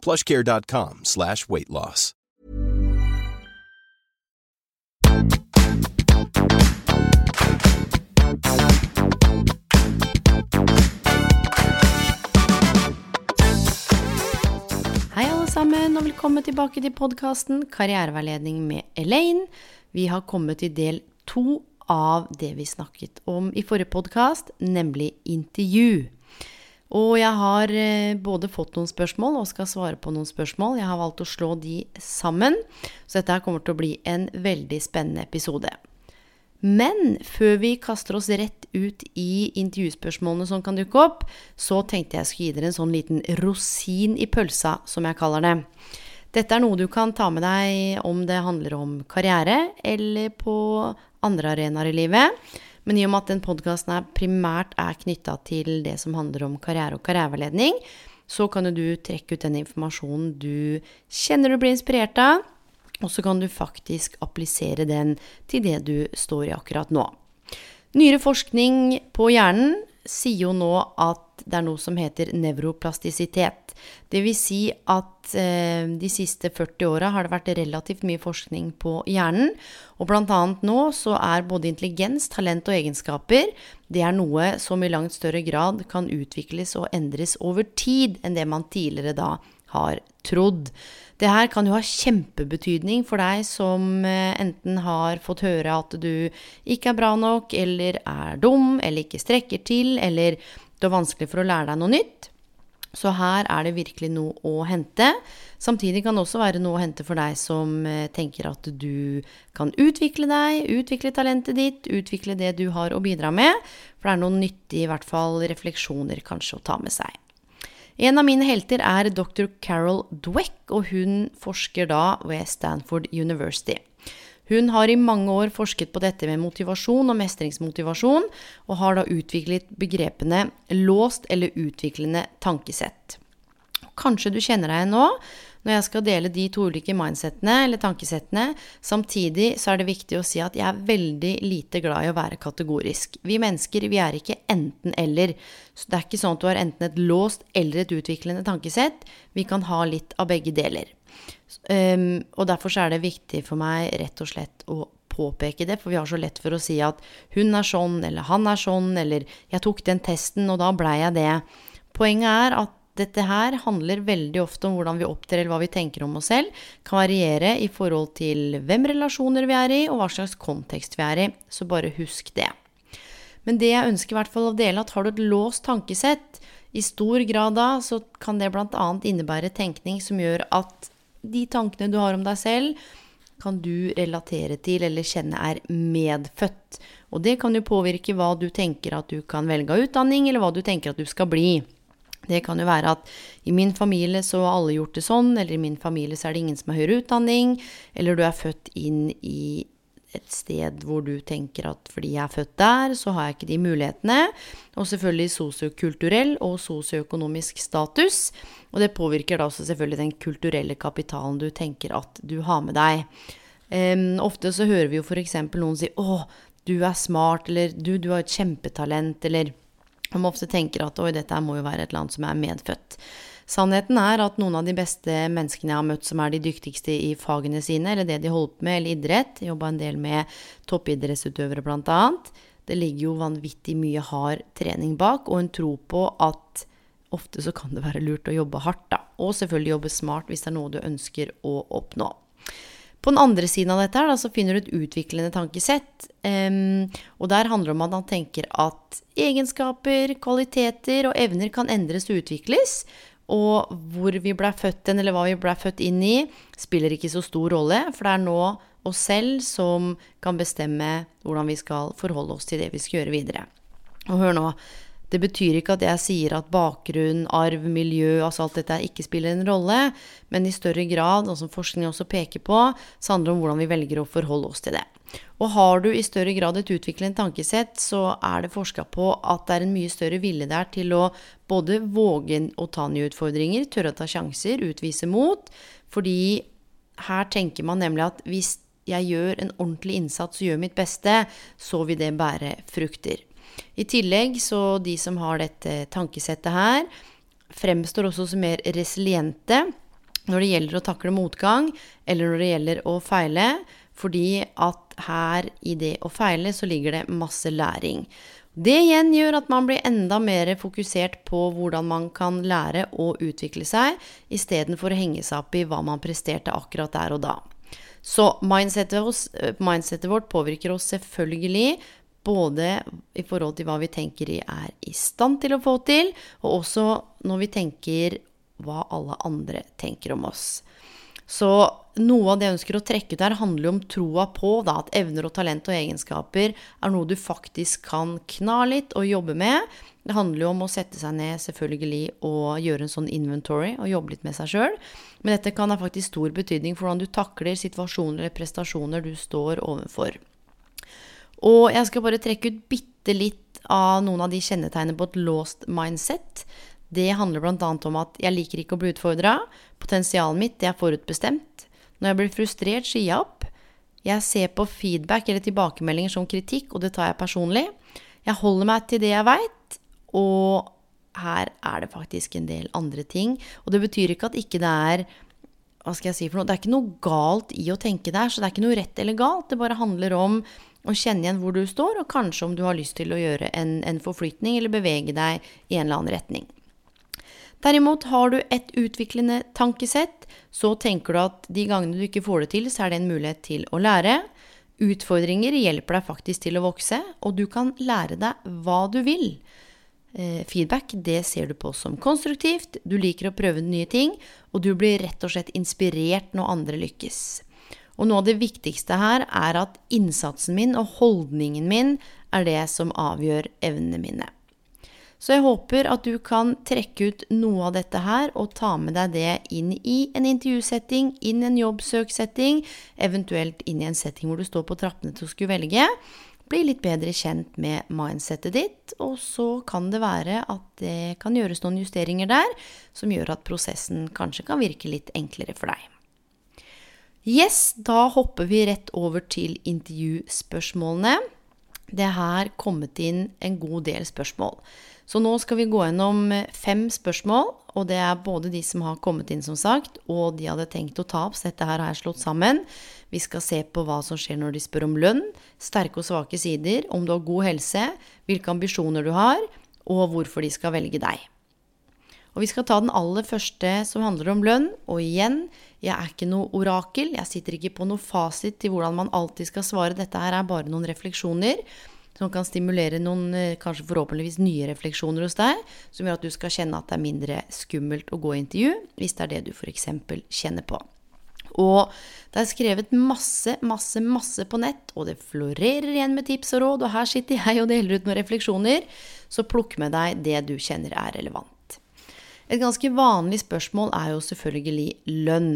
plushcare.com slash weight loss. Hei, alle sammen, og velkommen tilbake til podkasten Karriereveiledning med Elaine. Vi har kommet til del to av det vi snakket om i forrige podkast, nemlig intervju. Og jeg har eh, både fått noen spørsmål og skal svare på noen spørsmål. Jeg har valgt å slå de sammen, så dette kommer til å bli en veldig spennende episode. Men før vi kaster oss rett ut i intervjuspørsmålene som kan dukke opp, så tenkte jeg skulle gi dere en sånn liten rosin i pølsa, som jeg kaller det. Dette er noe du kan ta med deg om det handler om karriere eller på andre arenaer i livet. Men i og med at den podkasten primært er knytta til det som handler om karriere og karriereveiledning, så kan du trekke ut den informasjonen du kjenner du blir inspirert av, og så kan du faktisk applisere den til det du står i akkurat nå. Nyere forskning på hjernen sier jo nå at det er noe som heter nevroplastisitet. Vil si at eh, de siste 40 åra har det vært relativt mye forskning på hjernen. Og bl.a. nå så er både intelligens, talent og egenskaper det er noe som i langt større grad kan utvikles og endres over tid enn det man tidligere da har trodd. Det her kan jo ha kjempebetydning for deg som eh, enten har fått høre at du ikke er bra nok, eller er dum, eller ikke strekker til, eller det er vanskelig for å lære deg noe nytt. Så her er det virkelig noe å hente. Samtidig kan det også være noe å hente for deg som eh, tenker at du kan utvikle deg, utvikle talentet ditt, utvikle det du har å bidra med. For det er noen nyttige, i hvert fall refleksjoner kanskje å ta med seg. En av mine helter er dr. Carol Dweck, og hun forsker da ved Stanford University. Hun har i mange år forsket på dette med motivasjon og mestringsmotivasjon, og har da utviklet begrepene låst eller utviklende tankesett. Kanskje du kjenner deg igjen nå når jeg skal dele de to ulike mindsettene eller tankesettene. Samtidig så er det viktig å si at jeg er veldig lite glad i å være kategorisk. Vi mennesker vi er ikke enten-eller. Så det er ikke sånn at du har enten et låst eller et utviklende tankesett. Vi kan ha litt av begge deler. Um, og derfor er det viktig for meg rett og slett å påpeke det, for vi har så lett for å si at hun er sånn, eller han er sånn, eller jeg tok den testen, og da blei jeg det. Poenget er at dette her handler veldig ofte om hvordan vi opptrer eller hva vi tenker om oss selv. Kan variere i forhold til hvem relasjoner vi er i, og hva slags kontekst vi er i. Så bare husk det. Men det jeg ønsker i hvert fall å dele, at har du et låst tankesett, i stor grad da, så kan det bl.a. innebære tenkning som gjør at de tankene du har om deg selv, kan du relatere til eller kjenne er medfødt. Og det kan jo påvirke hva du tenker at du kan velge av utdanning, eller hva du tenker at du skal bli. Det kan jo være at i min familie så har alle gjort det sånn, eller i min familie så er det ingen som har høyere utdanning, eller du er født inn i et sted hvor du tenker at fordi jeg er født der, så har jeg ikke de mulighetene. Og selvfølgelig sosiokulturell og sosioøkonomisk status. Og det påvirker da også selvfølgelig den kulturelle kapitalen du tenker at du har med deg. Um, ofte så hører vi jo f.eks. noen si 'Å, du er smart', eller 'Du, du har et kjempetalent', eller man ofte tenker at 'oi, dette må jo være et land som er medfødt'. Sannheten er at noen av de beste menneskene jeg har møtt som er de dyktigste i fagene sine, eller det de holder på med, eller idrett, jobba en del med toppidrettsutøvere bl.a., det ligger jo vanvittig mye hard trening bak, og en tro på at ofte så kan det være lurt å jobbe hardt, da. Og selvfølgelig jobbe smart hvis det er noe du ønsker å oppnå. På den andre siden av dette her, da, så finner du et utviklende tankesett. Um, og der handler det om at han tenker at egenskaper, kvaliteter og evner kan endres og utvikles. Og hvor vi ble født hen, eller hva vi blei født inn i, spiller ikke så stor rolle, for det er nå oss selv som kan bestemme hvordan vi skal forholde oss til det vi skal gjøre videre. Og hør nå, Det betyr ikke at jeg sier at bakgrunn, arv, miljø, altså alt dette ikke spiller en rolle, men i større grad, og som forskning også peker på, så handler det om hvordan vi velger å forholde oss til det. Og har du i større grad et utviklende tankesett, så er det forska på at det er en mye større vilje der til å både våge å ta nye utfordringer, tørre å ta sjanser, utvise mot, fordi her tenker man nemlig at hvis jeg gjør en ordentlig innsats og gjør mitt beste, så vil det bære frukter. I tillegg så de som har dette tankesettet her, fremstår også som mer resiliente når det gjelder å takle motgang, eller når det gjelder å feile, fordi at her i det å feile så ligger det masse læring. Det igjen gjør at man blir enda mer fokusert på hvordan man kan lære å utvikle seg, istedenfor å henge seg opp i hva man presterte akkurat der og da. Så mindsetet, mindsetet vårt påvirker oss selvfølgelig både i forhold til hva vi tenker vi er i stand til å få til, og også når vi tenker hva alle andre tenker om oss. Så noe av det jeg ønsker å trekke ut her, handler jo om troa på da, at evner og talent og egenskaper er noe du faktisk kan kna litt og jobbe med. Det handler jo om å sette seg ned selvfølgelig og gjøre en sånn inventory og jobbe litt med seg sjøl. Men dette kan ha faktisk stor betydning for hvordan du takler situasjoner eller prestasjoner du står overfor. Og jeg skal bare trekke ut bitte litt av noen av de kjennetegnene på et låst mindset. Det handler bl.a. om at jeg liker ikke å bli utfordra. Potensialet mitt er forutbestemt. Når jeg blir frustrert, sier jeg opp. Jeg ser på feedback eller tilbakemeldinger som kritikk, og det tar jeg personlig. Jeg holder meg til det jeg veit, og her er det faktisk en del andre ting. Og det betyr ikke at ikke det er hva skal jeg si for noe? Det er ikke noe galt i å tenke der, så det er ikke noe rett eller galt. Det bare handler om og kjenne igjen hvor du står, og kanskje om du har lyst til å gjøre en, en forflytning eller bevege deg i en eller annen retning. Derimot har du et utviklende tankesett, så tenker du at de gangene du ikke får det til, så er det en mulighet til å lære. Utfordringer hjelper deg faktisk til å vokse, og du kan lære deg hva du vil. Eh, feedback det ser du på som konstruktivt, du liker å prøve nye ting, og du blir rett og slett inspirert når andre lykkes. Og noe av det viktigste her er at innsatsen min og holdningen min er det som avgjør evnene mine. Så jeg håper at du kan trekke ut noe av dette her og ta med deg det inn i en intervjusetting, inn i en jobbsøksetting, eventuelt inn i en setting hvor du står på trappene til å skulle velge. Bli litt bedre kjent med mindsettet ditt, og så kan det være at det kan gjøres noen justeringer der som gjør at prosessen kanskje kan virke litt enklere for deg. Yes, da hopper vi rett over til intervjuspørsmålene. Det har kommet inn en god del spørsmål. Så nå skal vi gå gjennom fem spørsmål, og det er både de som har kommet inn, som sagt, og de hadde tenkt å ta opp, så dette her har jeg slått sammen. Vi skal se på hva som skjer når de spør om lønn, sterke og svake sider, om du har god helse, hvilke ambisjoner du har, og hvorfor de skal velge deg. Og vi skal ta den aller første som handler om lønn. Og igjen, jeg er ikke noe orakel. Jeg sitter ikke på noe fasit til hvordan man alltid skal svare. Dette her er bare noen refleksjoner som kan stimulere noen eh, kanskje forhåpentligvis nye refleksjoner hos deg, som gjør at du skal kjenne at det er mindre skummelt å gå i intervju, hvis det er det du f.eks. kjenner på. Og det er skrevet masse, masse, masse på nett, og det florerer igjen med tips og råd, og her sitter jeg og deler ut noen refleksjoner, så plukk med deg det du kjenner er relevant. Et ganske vanlig spørsmål er jo selvfølgelig lønn.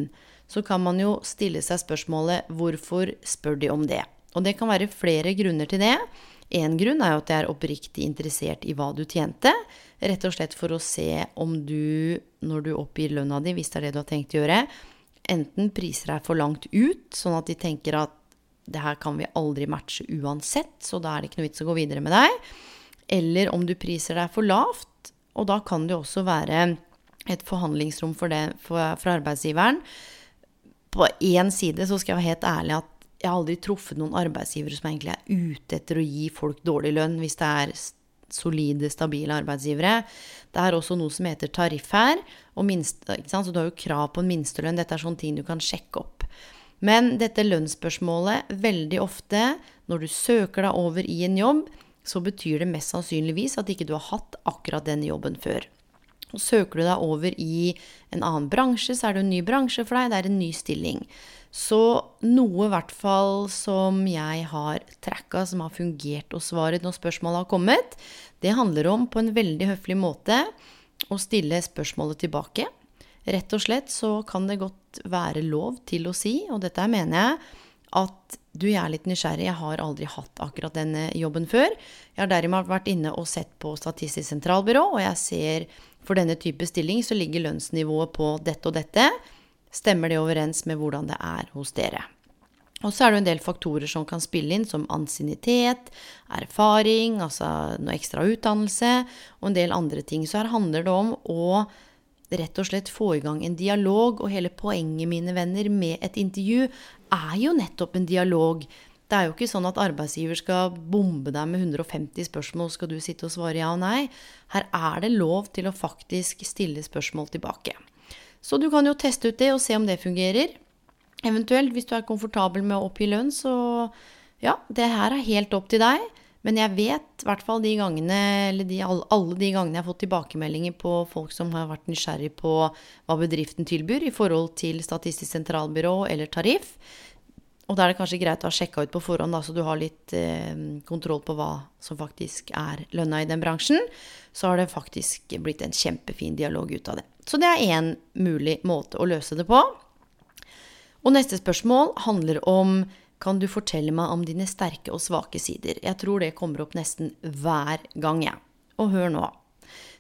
Så kan man jo stille seg spørsmålet hvorfor spør de om det? Og det kan være flere grunner til det. Én grunn er jo at jeg er oppriktig interessert i hva du tjente. Rett og slett for å se om du, når du oppgir lønna di, hvis det er det du har tenkt å gjøre, enten priser deg for langt ut, sånn at de tenker at det her kan vi aldri matche uansett, så da er det ikke noe vits å gå videre med deg. Eller om du priser deg for lavt, og da kan det jo også være et forhandlingsrom for det for arbeidsgiveren. På én side så skal jeg være helt ærlig at jeg har aldri truffet noen arbeidsgivere som egentlig er ute etter å gi folk dårlig lønn, hvis det er solide, stabile arbeidsgivere. Det er også noe som heter tariff her. Minst, så du har jo krav på en minstelønn. Dette er sånne ting du kan sjekke opp. Men dette lønnsspørsmålet, veldig ofte når du søker deg over i en jobb, så betyr det mest sannsynligvis at ikke du har hatt akkurat den jobben før. Og søker du deg over i en annen bransje, så er det en ny bransje for deg, det er en ny stilling. Så noe i hvert fall som jeg har tracka, som har fungert og svaret når spørsmålet har kommet, det handler om på en veldig høflig måte å stille spørsmålet tilbake. Rett og slett så kan det godt være lov til å si, og dette mener jeg, at du, jeg er litt nysgjerrig, jeg har aldri hatt akkurat denne jobben før. Jeg har derimot vært inne og sett på Statistisk sentralbyrå, og jeg ser for denne type stilling så ligger lønnsnivået på dette og dette. Stemmer det overens med hvordan det er hos dere? Og så er det en del faktorer som kan spille inn, som ansiennitet, erfaring, altså noe ekstra utdannelse, og en del andre ting. Så her handler det om å rett og slett få i gang en dialog, og hele poenget, mine venner, med et intervju er jo nettopp en dialog. Det er jo ikke sånn at arbeidsgiver skal bombe deg med 150 spørsmål, skal du sitte og svare ja og nei. Her er det lov til å faktisk stille spørsmål tilbake. Så du kan jo teste ut det og se om det fungerer. Eventuelt, hvis du er komfortabel med å oppgi lønn, så ja, det her er helt opp til deg. Men jeg vet, i hvert fall de gangene, eller de, alle de gangene jeg har fått tilbakemeldinger på folk som har vært nysgjerrig på hva bedriften tilbyr i forhold til Statistisk sentralbyrå eller tariff. Og da er det kanskje greit å ha sjekka ut på forhånd, da, så du har litt eh, kontroll på hva som faktisk er lønna i den bransjen. Så har det faktisk blitt en kjempefin dialog ut av det. Så det er én mulig måte å løse det på. Og neste spørsmål handler om kan du fortelle meg om dine sterke og svake sider. Jeg tror det kommer opp nesten hver gang, jeg. Ja. Og hør nå.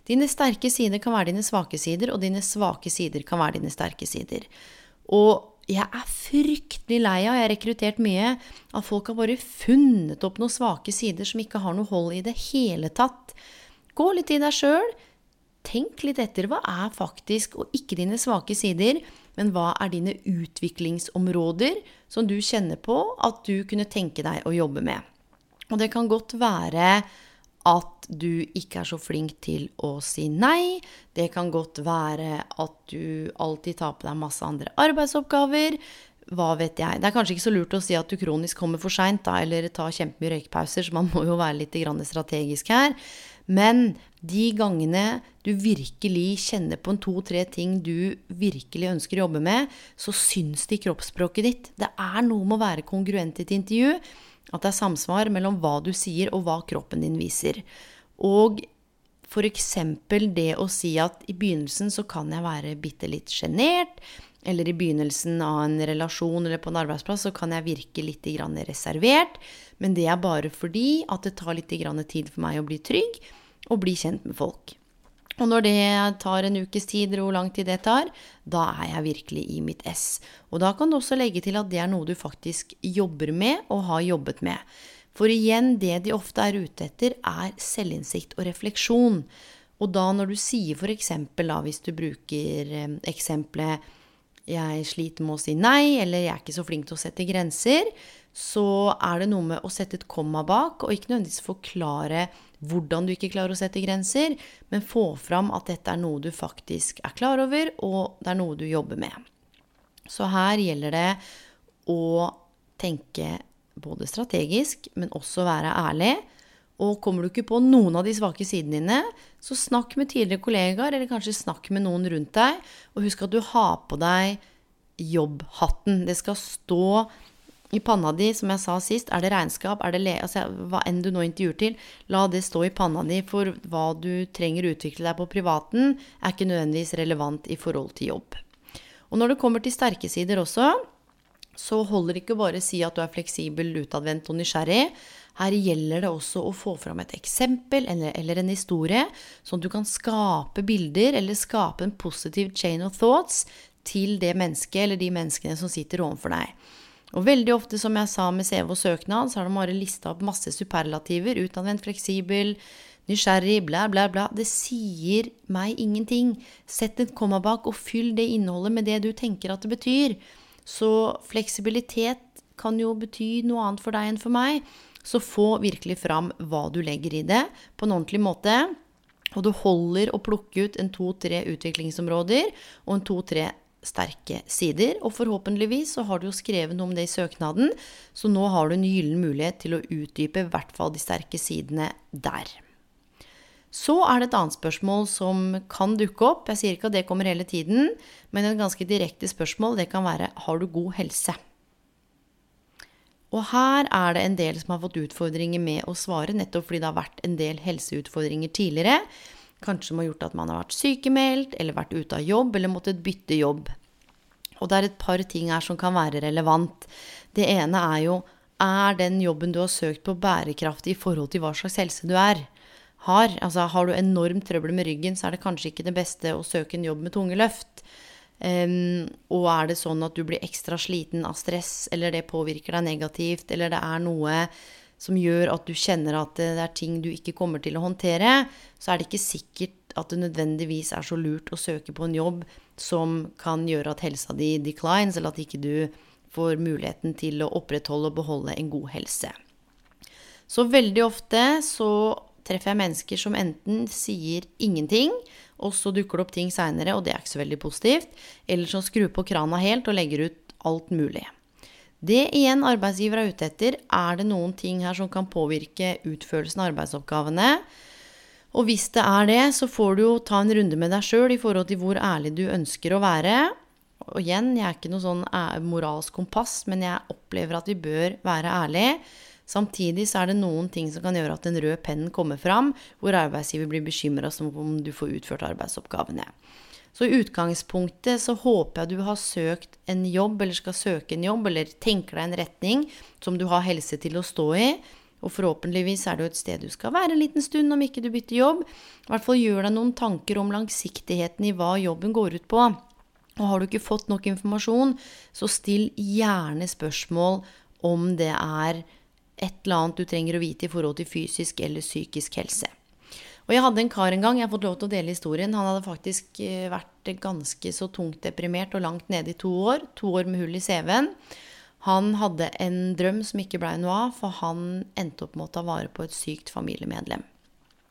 Dine sterke sider kan være dine svake sider, og dine svake sider kan være dine sterke sider. Og jeg er fryktelig lei av, jeg har rekruttert mye, at folk har bare funnet opp noen svake sider som ikke har noe hold i det hele tatt. Gå litt i deg sjøl. Tenk litt etter. Hva er faktisk, og ikke dine svake sider, men hva er dine utviklingsområder som du kjenner på at du kunne tenke deg å jobbe med? Og det kan godt være at du ikke er så flink til å si nei. Det kan godt være at du alltid tar på deg masse andre arbeidsoppgaver. Hva vet jeg. Det er kanskje ikke så lurt å si at du kronisk kommer for seint, eller tar kjempemye røykpauser, så man må jo være litt strategisk her. Men de gangene du virkelig kjenner på en to-tre ting du virkelig ønsker å jobbe med, så syns det i kroppsspråket ditt. Det er noe med å være kongruent i et intervju. At det er samsvar mellom hva du sier og hva kroppen din viser. Og f.eks. det å si at i begynnelsen så kan jeg være bitte litt sjenert. Eller i begynnelsen av en relasjon eller på en arbeidsplass så kan jeg virke litt reservert. Men det er bare fordi at det tar litt tid for meg å bli trygg og bli kjent med folk. Og når det tar en ukes tid, eller hvor lang tid det tar, da er jeg virkelig i mitt ess. Og da kan du også legge til at det er noe du faktisk jobber med og har jobbet med. For igjen, det de ofte er ute etter, er selvinnsikt og refleksjon. Og da når du sier eksempel, hvis du bruker eh, eksempelet 'jeg sliter med å si nei', eller 'jeg er ikke så flink til å sette grenser', så er det noe med å sette et komma bak, og ikke nødvendigvis forklare hvordan du ikke klarer å sette grenser, men få fram at dette er noe du faktisk er klar over, og det er noe du jobber med. Så her gjelder det å tenke både strategisk, men også være ærlig. Og kommer du ikke på noen av de svake sidene dine, så snakk med tidligere kollegaer, eller kanskje snakk med noen rundt deg. Og husk at du har på deg jobbhatten. Det skal stå i panna di, som jeg sa sist, er det regnskap, er det le altså, hva enn du nå intervjuer til, la det stå i panna di, for hva du trenger å utvikle deg på privaten, er ikke nødvendigvis relevant i forhold til jobb. Og når det kommer til sterke sider også, så holder det ikke bare å si at du er fleksibel, utadvendt og nysgjerrig. Her gjelder det også å få fram et eksempel eller, eller, en historie, sånn at du kan skape bilder eller skape en positiv chain of thoughts til det mennesket eller de menneskene som sitter overfor deg. Og veldig ofte, som jeg sa med CV og søknad, så har de bare lista opp masse superlativer. Utadvendt, fleksibel, nysgjerrig, bla, bla, bla. Det sier meg ingenting. Sett et komma bak, og fyll det innholdet med det du tenker at det betyr. Så fleksibilitet kan jo bety noe annet for deg enn for meg. Så få virkelig fram hva du legger i det, på en ordentlig måte. Og det holder å plukke ut en to-tre utviklingsområder og en to-tre sterke sider. Og forhåpentligvis så har du jo skrevet noe om det i søknaden, så nå har du en gyllen mulighet til å utdype i hvert fall de sterke sidene der. Så er det et annet spørsmål som kan dukke opp. Jeg sier ikke at det kommer hele tiden, men et ganske direkte spørsmål det kan være har du god helse? Og her er det en del som har fått utfordringer med å svare, nettopp fordi det har vært en del helseutfordringer tidligere. Kanskje som har gjort at man har vært sykemeldt, eller vært ute av jobb, eller måttet bytte jobb. Og det er et par ting her som kan være relevant. Det ene er jo er den jobben du har søkt på, bærekraftig i forhold til hva slags helse du er? Har, altså, har du enormt trøbbel med ryggen, så er det kanskje ikke det beste å søke en jobb med tunge løft. Um, og er det sånn at du blir ekstra sliten av stress, eller det påvirker deg negativt, eller det er noe som gjør at du kjenner at det er ting du ikke kommer til å håndtere, så er det ikke sikkert at det nødvendigvis er så lurt å søke på en jobb som kan gjøre at helsa di declines, eller at ikke du får muligheten til å opprettholde og beholde en god helse. Så veldig ofte så treffer jeg mennesker som enten sier ingenting, og så dukker det opp ting seinere, og det er ikke så veldig positivt. Eller som skrur på krana helt og legger ut alt mulig. Det igjen arbeidsgiver er ute etter, er det noen ting her som kan påvirke utførelsen av arbeidsoppgavene. Og hvis det er det, så får du jo ta en runde med deg sjøl i forhold til hvor ærlig du ønsker å være. Og igjen, jeg er ikke noe sånn moralsk kompass, men jeg opplever at vi bør være ærlige. Samtidig så er det noen ting som kan gjøre at den røde pennen kommer fram, hvor arbeidsgiver blir bekymra som om du får utført arbeidsoppgavene. Så i utgangspunktet så håper jeg du har søkt en jobb, eller skal søke en jobb, eller tenker deg en retning som du har helse til å stå i. Og forhåpentligvis er det jo et sted du skal være en liten stund om ikke du bytter jobb. I hvert fall gjør deg noen tanker om langsiktigheten i hva jobben går ut på. Og har du ikke fått nok informasjon, så still gjerne spørsmål om det er et eller annet du trenger å vite i forhold til fysisk eller psykisk helse. Og jeg hadde en kar en gang, jeg har fått lov til å dele historien. Han hadde faktisk eh, vært ganske så tungt deprimert og langt nede i to år. To år med hull i CV-en. Han hadde en drøm som ikke blei noe av, for han endte opp med å ta vare på et sykt familiemedlem.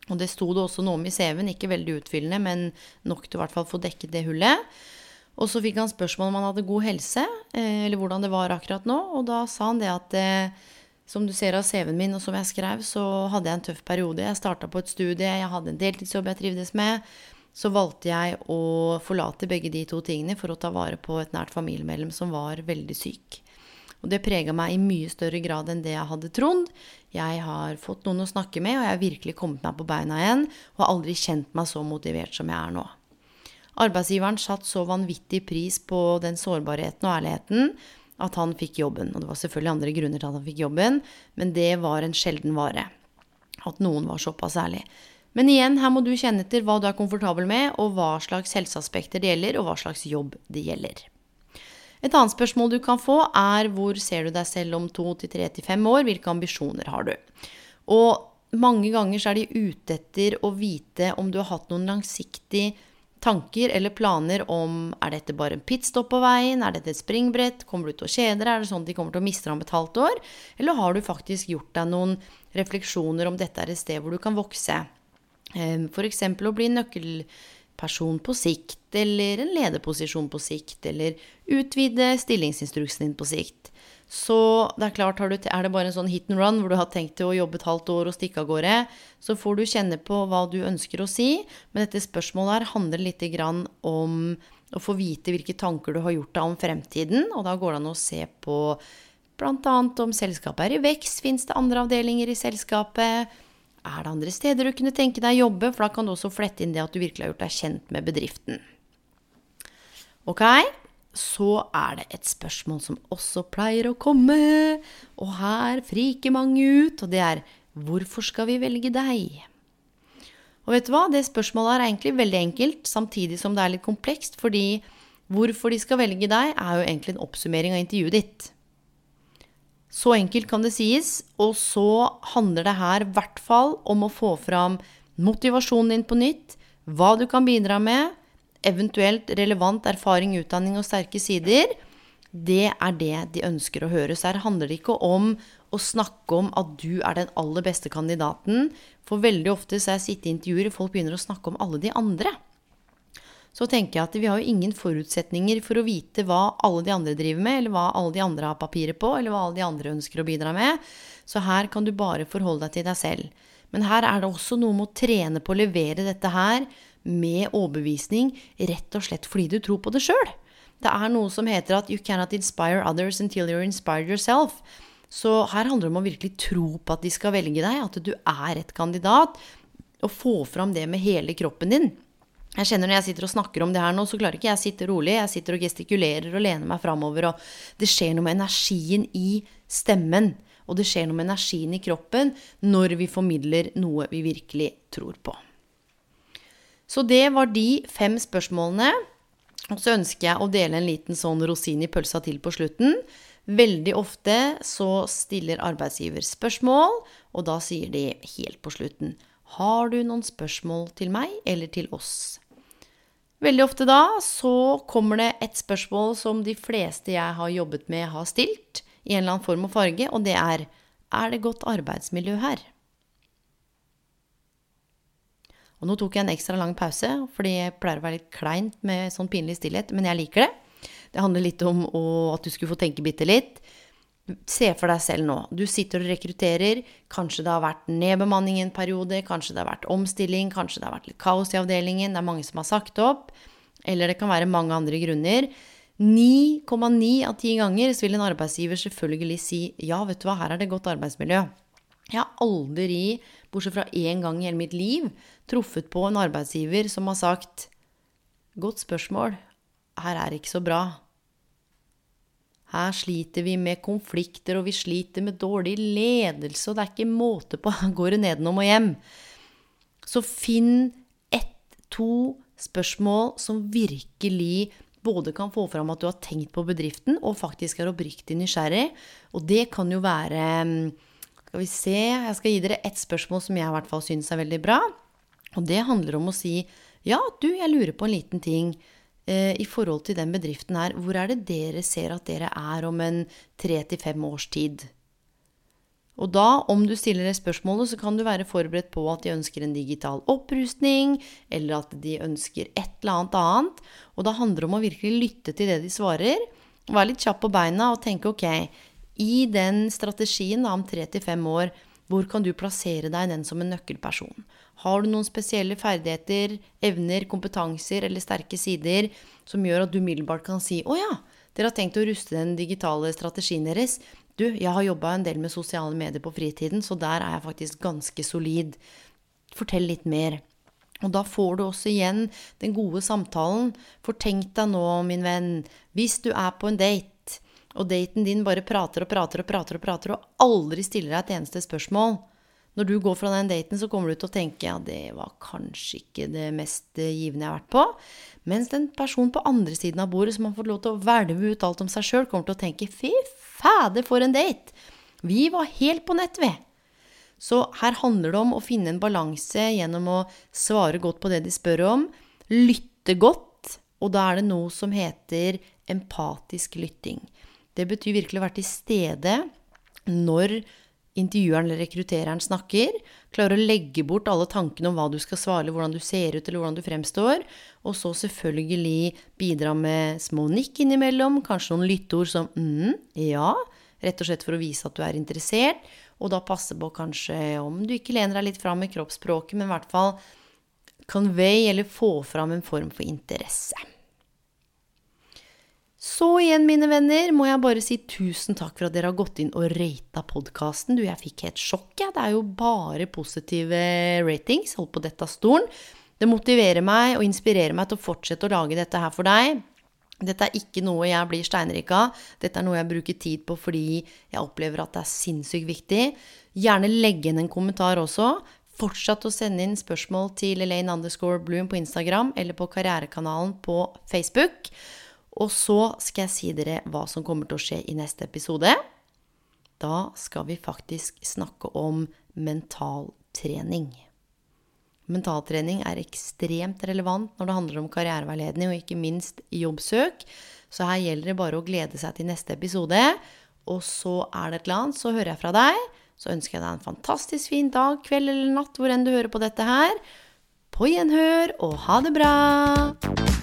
Og det sto det også noe om i CV-en, ikke veldig utfyllende, men nok til å hvert fall få dekket det hullet. Og så fikk han spørsmål om han hadde god helse, eh, eller hvordan det var akkurat nå. Og da sa han det at eh, som du ser av CV-en min, og som jeg skrev, så hadde jeg en tøff periode. Jeg starta på et studie, jeg hadde en deltidsjobb jeg trivdes med. Så valgte jeg å forlate begge de to tingene for å ta vare på et nært familiemedlem som var veldig syk. Og det prega meg i mye større grad enn det jeg hadde trodd. Jeg har fått noen å snakke med, og jeg har virkelig kommet meg på beina igjen. Og har aldri kjent meg så motivert som jeg er nå. Arbeidsgiveren satte så vanvittig pris på den sårbarheten og ærligheten at han fikk jobben. Og det var selvfølgelig andre grunner til at han fikk jobben, men det var en sjelden vare. At noen var såpass ærlig. Men igjen, her må du kjenne etter hva du er komfortabel med, og hva slags helseaspekter det gjelder, og hva slags jobb det gjelder. Et annet spørsmål du kan få, er hvor ser du deg selv om to til tre til fem år? Hvilke ambisjoner har du? Og mange ganger så er de ute etter å vite om du har hatt noen langsiktig tanker eller planer om er dette bare en pitstop på veien, er dette et springbrett, kommer du til å kjede deg, er det sånn at de kommer til å miste deg et halvt år, eller har du faktisk gjort deg noen refleksjoner om dette er et sted hvor du kan vokse? Ehm, F.eks. å bli nøkkelperson på sikt, eller en lederposisjon på sikt, eller utvide stillingsinstruksen din på sikt. Så det er klart, du, er det bare en sånn hit and run hvor du har tenkt til å jobbe et halvt år og stikke av gårde, så får du kjenne på hva du ønsker å si. Men dette spørsmålet her handler litt om å få vite hvilke tanker du har gjort deg om fremtiden. Og da går det an å se på bl.a. om selskapet er i vekst, fins det andre avdelinger i selskapet? Er det andre steder du kunne tenke deg å jobbe? For da kan du også flette inn det at du virkelig har gjort deg kjent med bedriften. Ok? Så er det et spørsmål som også pleier å komme, og her friker mange ut, og det er hvorfor skal vi velge deg? Og vet du hva, det spørsmålet er egentlig veldig enkelt, samtidig som det er litt komplekst, fordi hvorfor de skal velge deg, er jo egentlig en oppsummering av intervjuet ditt. Så enkelt kan det sies, og så handler det her i hvert fall om å få fram motivasjonen din på nytt, hva du kan bidra med, eventuelt relevant erfaring, utdanning og sterke sider, det er det de ønsker å høre. Så her handler det ikke om å snakke om at du er den aller beste kandidaten. For veldig ofte så jeg sittet i intervjuer, folk begynner å snakke om alle de andre. Så tenker jeg at vi har jo ingen forutsetninger for å vite hva alle de andre driver med, eller hva alle de andre har papirer på, eller hva alle de andre ønsker å bidra med. Så her kan du bare forholde deg til deg selv. Men her er det også noe med å trene på å levere dette her med overbevisning, rett og slett fordi du tror på det sjøl. Det er noe som heter at 'you cannot inspire others until you're inspired yourself'. Så her handler det om å virkelig tro på at de skal velge deg, at du er et kandidat, og få fram det med hele kroppen din. Jeg kjenner Når jeg sitter og snakker om det her nå, så klarer ikke jeg å sitte rolig. Jeg sitter og gestikulerer og lener meg framover, og det skjer noe med energien i stemmen. Og det skjer noe med energien i kroppen når vi formidler noe vi virkelig tror på. Så det var de fem spørsmålene. Og så ønsker jeg å dele en liten sånn rosin i pølsa til på slutten. Veldig ofte så stiller arbeidsgiver spørsmål, og da sier de helt på slutten Har du noen spørsmål til meg eller til oss? Veldig ofte da så kommer det et spørsmål som de fleste jeg har jobbet med, har stilt, i en eller annen form og farge, og det er Er det godt arbeidsmiljø her? Og nå tok jeg en ekstra lang pause, fordi jeg pleier å være litt kleint med sånn pinlig stillhet, men jeg liker det. Det handler litt om å, at du skulle få tenke bitte litt. Se for deg selv nå. Du sitter og rekrutterer. Kanskje det har vært nedbemanning en periode, kanskje det har vært omstilling, kanskje det har vært litt kaos i avdelingen, det er mange som har sagt opp. Eller det kan være mange andre grunner. 9,9 av 10 ganger så vil en arbeidsgiver selvfølgelig si ja, vet du hva, her er det godt arbeidsmiljø. Jeg har aldri, bortsett fra én gang i hele mitt liv, truffet på en arbeidsgiver som har sagt Godt spørsmål. Her er det ikke så bra. Her sliter vi med konflikter, og vi sliter med dårlig ledelse, og det er ikke måte på. Går det nedenom og hjem. Så finn ett, to spørsmål som virkelig både kan få fram at du har tenkt på bedriften, og faktisk er oppriktig nysgjerrig. Og det kan jo være skal vi se, jeg skal gi dere ett spørsmål som jeg i hvert fall syns er veldig bra. Og det handler om å si ja, du, jeg lurer på en liten ting eh, i forhold til den bedriften her. Hvor er det dere ser at dere er om en tre til fem års tid? Og da, om du stiller det spørsmålet, så kan du være forberedt på at de ønsker en digital opprustning, eller at de ønsker et eller annet annet. Og da handler det om å virkelig lytte til det de svarer. Være litt kjapp på beina og tenke ok, i den strategien da, om tre til fem år, hvor kan du plassere deg den som en nøkkelperson? Har du noen spesielle ferdigheter, evner, kompetanser eller sterke sider som gjør at du umiddelbart kan si 'Å ja, dere har tenkt å ruste den digitale strategien deres'. Du, jeg har jobba en del med sosiale medier på fritiden, så der er jeg faktisk ganske solid. Fortell litt mer. Og da får du også igjen den gode samtalen. For tenk deg nå, min venn, hvis du er på en date og daten din bare prater og prater og prater og prater og aldri stiller deg et eneste spørsmål Når du går fra den daten, så kommer du til å tenke ja, det var kanskje ikke det mest givende jeg har vært på. Mens den personen på andre siden av bordet som har fått lov til å hvelve ut alt om seg sjøl, kommer til å tenke fy fader, for en date! Vi var helt på nett, vi! Så her handler det om å finne en balanse gjennom å svare godt på det de spør om, lytte godt, og da er det noe som heter empatisk lytting. Det betyr virkelig å være til stede når intervjueren eller rekruttereren snakker. Klare å legge bort alle tankene om hva du skal svare, hvordan du ser ut, eller hvordan du fremstår. Og så selvfølgelig bidra med små nikk innimellom, kanskje noen lytteord som mm, ja, rett og slett for å vise at du er interessert. Og da passe på kanskje om du ikke lener deg litt fram i kroppsspråket, men i hvert fall convey eller få fram en form for interesse. Så igjen, mine venner, må jeg bare si tusen takk for at dere har gått inn og rata podkasten. Du, jeg fikk helt sjokk, jeg. Det er jo bare positive ratings. Hold på dette stolen. Det motiverer meg og inspirerer meg til å fortsette å lage dette her for deg. Dette er ikke noe jeg blir steinrik av. Dette er noe jeg bruker tid på fordi jeg opplever at det er sinnssykt viktig. Gjerne legge inn en kommentar også. Fortsatt å sende inn spørsmål til Elaine underscore Bloom på Instagram eller på Karrierekanalen på Facebook. Og så skal jeg si dere hva som kommer til å skje i neste episode. Da skal vi faktisk snakke om mentaltrening. Mentaltrening er ekstremt relevant når det handler om karriereveiledning, og ikke minst jobbsøk. Så her gjelder det bare å glede seg til neste episode. Og så er det et eller annet, så hører jeg fra deg. Så ønsker jeg deg en fantastisk fin dag, kveld eller natt, hvor enn du hører på dette her. På gjenhør, og ha det bra!